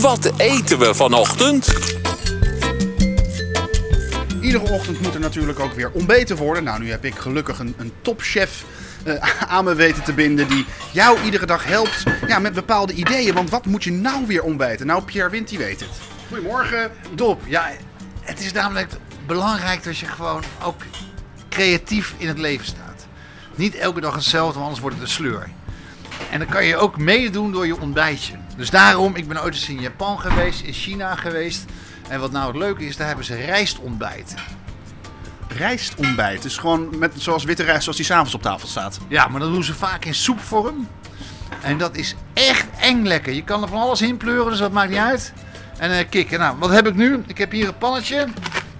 Wat eten we vanochtend? Iedere ochtend moet er natuurlijk ook weer ontbeten worden. Nou, nu heb ik gelukkig een, een topchef eh, aan me weten te binden die jou iedere dag helpt ja, met bepaalde ideeën. Want wat moet je nou weer ontbijten? Nou, Pierre Wint, die weet het. Goedemorgen. Top. Ja, het is namelijk belangrijk dat je gewoon ook creatief in het leven staat. Niet elke dag hetzelfde, want anders wordt het een sleur. En dan kan je ook meedoen door je ontbijtje. Dus daarom, ik ben ooit eens in Japan geweest, in China geweest. En wat nou het leuke is, daar hebben ze rijstontbijten. Rijstontbijt. Dus gewoon met, zoals witte rijst, zoals die s'avonds op tafel staat. Ja, maar dat doen ze vaak in soepvorm. En dat is echt eng lekker. Je kan er van alles in pleuren, dus dat maakt niet uit. En eh kikken. Nou, wat heb ik nu? Ik heb hier een pannetje.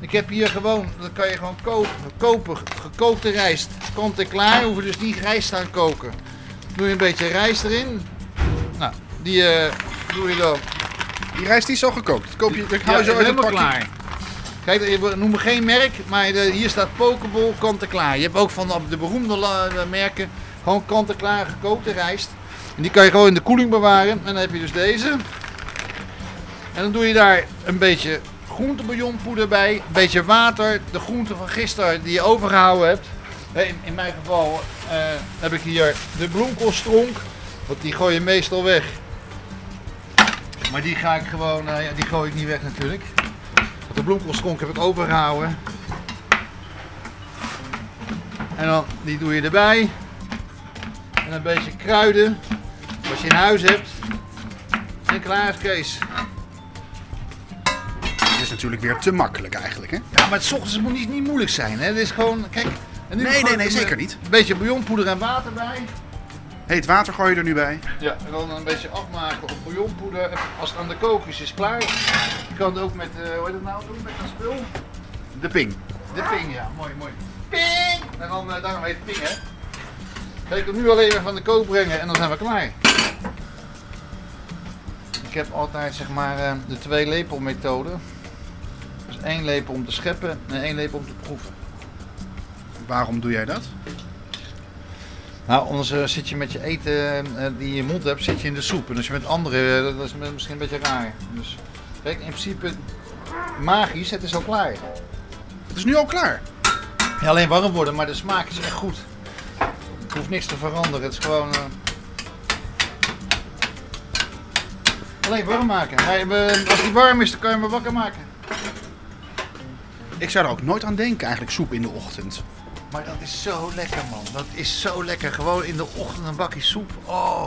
Ik heb hier gewoon, dat kan je gewoon kopen, kopen gekookte rijst. Kant en klaar, hoef je dus niet rijst aan koken. Doe je een beetje rijst erin. Die eh, doe je dan. Die rijst die is al gekookt. Koop je, dat hou Ja, zo uit het helemaal pakje. klaar. Kijk, we noemen geen merk, maar de- hier staat Pokeball kant-en-klaar. Je hebt ook van de beroemde merken gewoon kant-en-klaar gekookte rijst. En die kan je gewoon in de koeling bewaren. En dan heb je dus deze. En dan doe je daar een beetje groentebouillonpoeder bij, een beetje water, de groenten van gisteren die je overgehouden hebt. In, in mijn geval eh, heb ik hier de bloemkoolstronk, want die gooi je meestal weg. Maar die ga ik gewoon, eh, ja, die gooi ik niet weg natuurlijk. Want de bloemkoolstronk heb ik overgehouden. En dan, die doe je erbij. En een beetje kruiden, wat je in huis hebt. En klaar is Kees. Dat is natuurlijk weer te makkelijk eigenlijk, hè? Ja, maar het 's ochtends het moet niet, niet moeilijk zijn. Hè? Het is gewoon, kijk. En nu Nee, nee, nee, zeker niet. Een beetje bouillonpoeder en water bij. Heet water gooi je er nu bij. Ja, en dan een beetje afmaken op bouillonpoeder. Als het aan de kook is, is het klaar. Je kan het ook met, eh hoe heet het nou doen, met een spul. De ping. De ping, ja, mooi, mooi. Ping! En dan, eh, daarom heet het ping, hè. Ga ik hem nu alleen even van de kook brengen en dan zijn we klaar. Ik heb altijd, zeg maar, eh, de twee lepel methode. Dus één lepel om te scheppen en één lepel om te proeven. Waarom doe jij dat? Nou, anders eh, zit je met je eten eh, die je in je mond hebt, zit je in de soep. En als je met andere, eh, dat is misschien een beetje raar. Dus kijk, in principe magisch, het is al klaar. Het is nu al klaar. Ja, alleen warm worden, maar de smaak is echt goed. Er hoeft niks te veranderen, het is gewoon... eh, Alleen warm maken. Eh, als die warm is, dan kan je hem wakker maken. Ik zou er ook nooit aan denken, eigenlijk soep in de ochtend. Maar dat is zo lekker, man. Dat is zo lekker. Gewoon in de ochtend een bakje soep. Oh.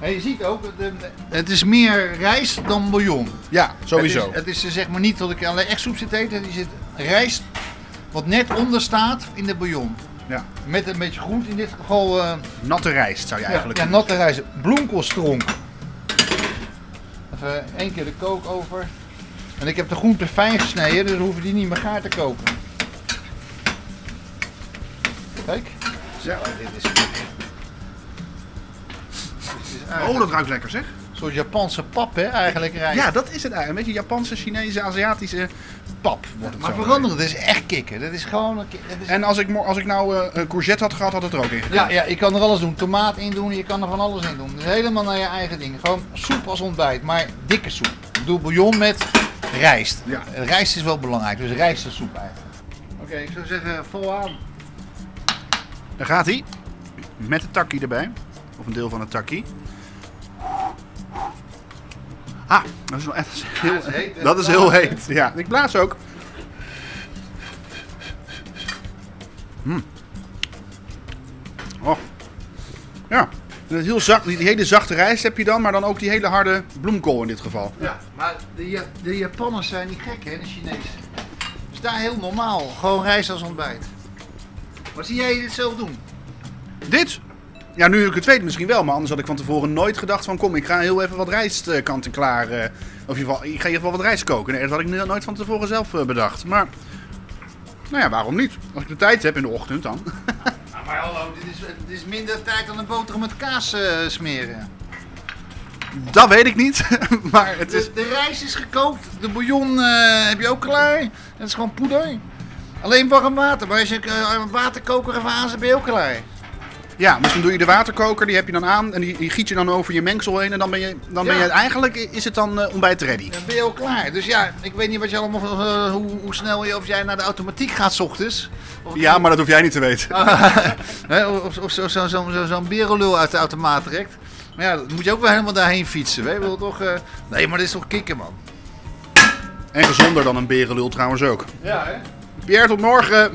En je ziet ook, de- de- het is meer rijst dan bouillon. Ja, sowieso. Het is, het is zeg maar niet dat ik alleen echt soep zit te eten. Er zit rijst wat net onder staat in de bouillon. Ja. Met een beetje groente, in dit geval eh, Natte rijst zou je ja, eigenlijk ja, doen. natte rijst. Bloemkoolstronk. Even één keer de kook over. En ik heb de groente fijn gesneden, dus dan hoeven die niet meer gaar te koken. Kijk. Ja. dit is... Dit is Oh, dat ruikt lekker zeg. Een soort Japanse pap, hè, eigenlijk rijst. Ja, dat is het eigenlijk. Een beetje Japanse, Chinese, Aziatische pap wordt het maar zo. veranderen, het is echt kicken. Dat is gewoon... Een, dat is... En als ik, als ik nou eh, een courgette had gehad, had het er ook in gedaan. Ja, ja, je kan er alles doen. Tomaat in doen, je kan er van alles in doen. Dus helemaal naar je eigen ding. Gewoon soep als ontbijt, maar dikke soep. Ik doe bouillon met rijst. Ja. Eh, Rijst is wel belangrijk, dus rijst is soep eigenlijk. Oké, ik zou zeggen vol aan. Daar gaat hij. Met de takkie erbij. Of een deel van het takkie. Ah, dat is wel echt heel, dat is heet, dat is heel heet. Ja, ik blaas ook. Mm. Oh. Ja. Heel zacht, die hele zachte rijst heb je dan, maar dan ook die hele harde bloemkool in dit geval. Ja, maar de, de Japanners zijn niet gek, hè, de Chinezen. Dus daar heel normaal. Gewoon rijst als ontbijt. Maar zie jij dit zelf doen? Dit? Ja, nu ik het weet misschien wel, maar anders had ik van tevoren nooit gedacht van kom, ik ga heel even wat rijst kant en klaar. eh, of in ieder geval, ik ga in ieder geval wat rijst koken. Nee, dat had ik no- nooit van tevoren zelf eh, bedacht. Maar, nou ja, waarom niet? Als ik de tijd heb in de ochtend dan. Nou, maar hallo, dit is, dit is minder tijd dan een boterham met kaas eh, smeren. Dat weet ik niet, maar het is... De, de rijst is gekookt, de bouillon heb je ook klaar. Het is gewoon poeder. Alleen warm water, maar als je eh, waterkoker even aanzet, ben je ook klaar. Ja, dus dan doe je de waterkoker, die heb je dan aan en die, die giet je dan over je mengsel heen. En dan ben je, dan ben Ja. je eigenlijk, is het dan eh, ontbijt ready. Dan ben je al klaar. Dus ja, ik weet niet wat je allemaal, eh, hoe, hoe snel je, of jij naar de automatiek gaat 's ochtends. Of, Ja, maar dat hoef jij niet te weten. Hè, of of zo'n zo, zo, zo, uit de automaat trekt. Maar ja, dan moet je ook wel helemaal daarheen fietsen. Hè? Wilt toch, Nee, maar dit is toch kicken, man. En gezonder dan een berenlul trouwens ook. Ja, hè? Pierre, tot morgen.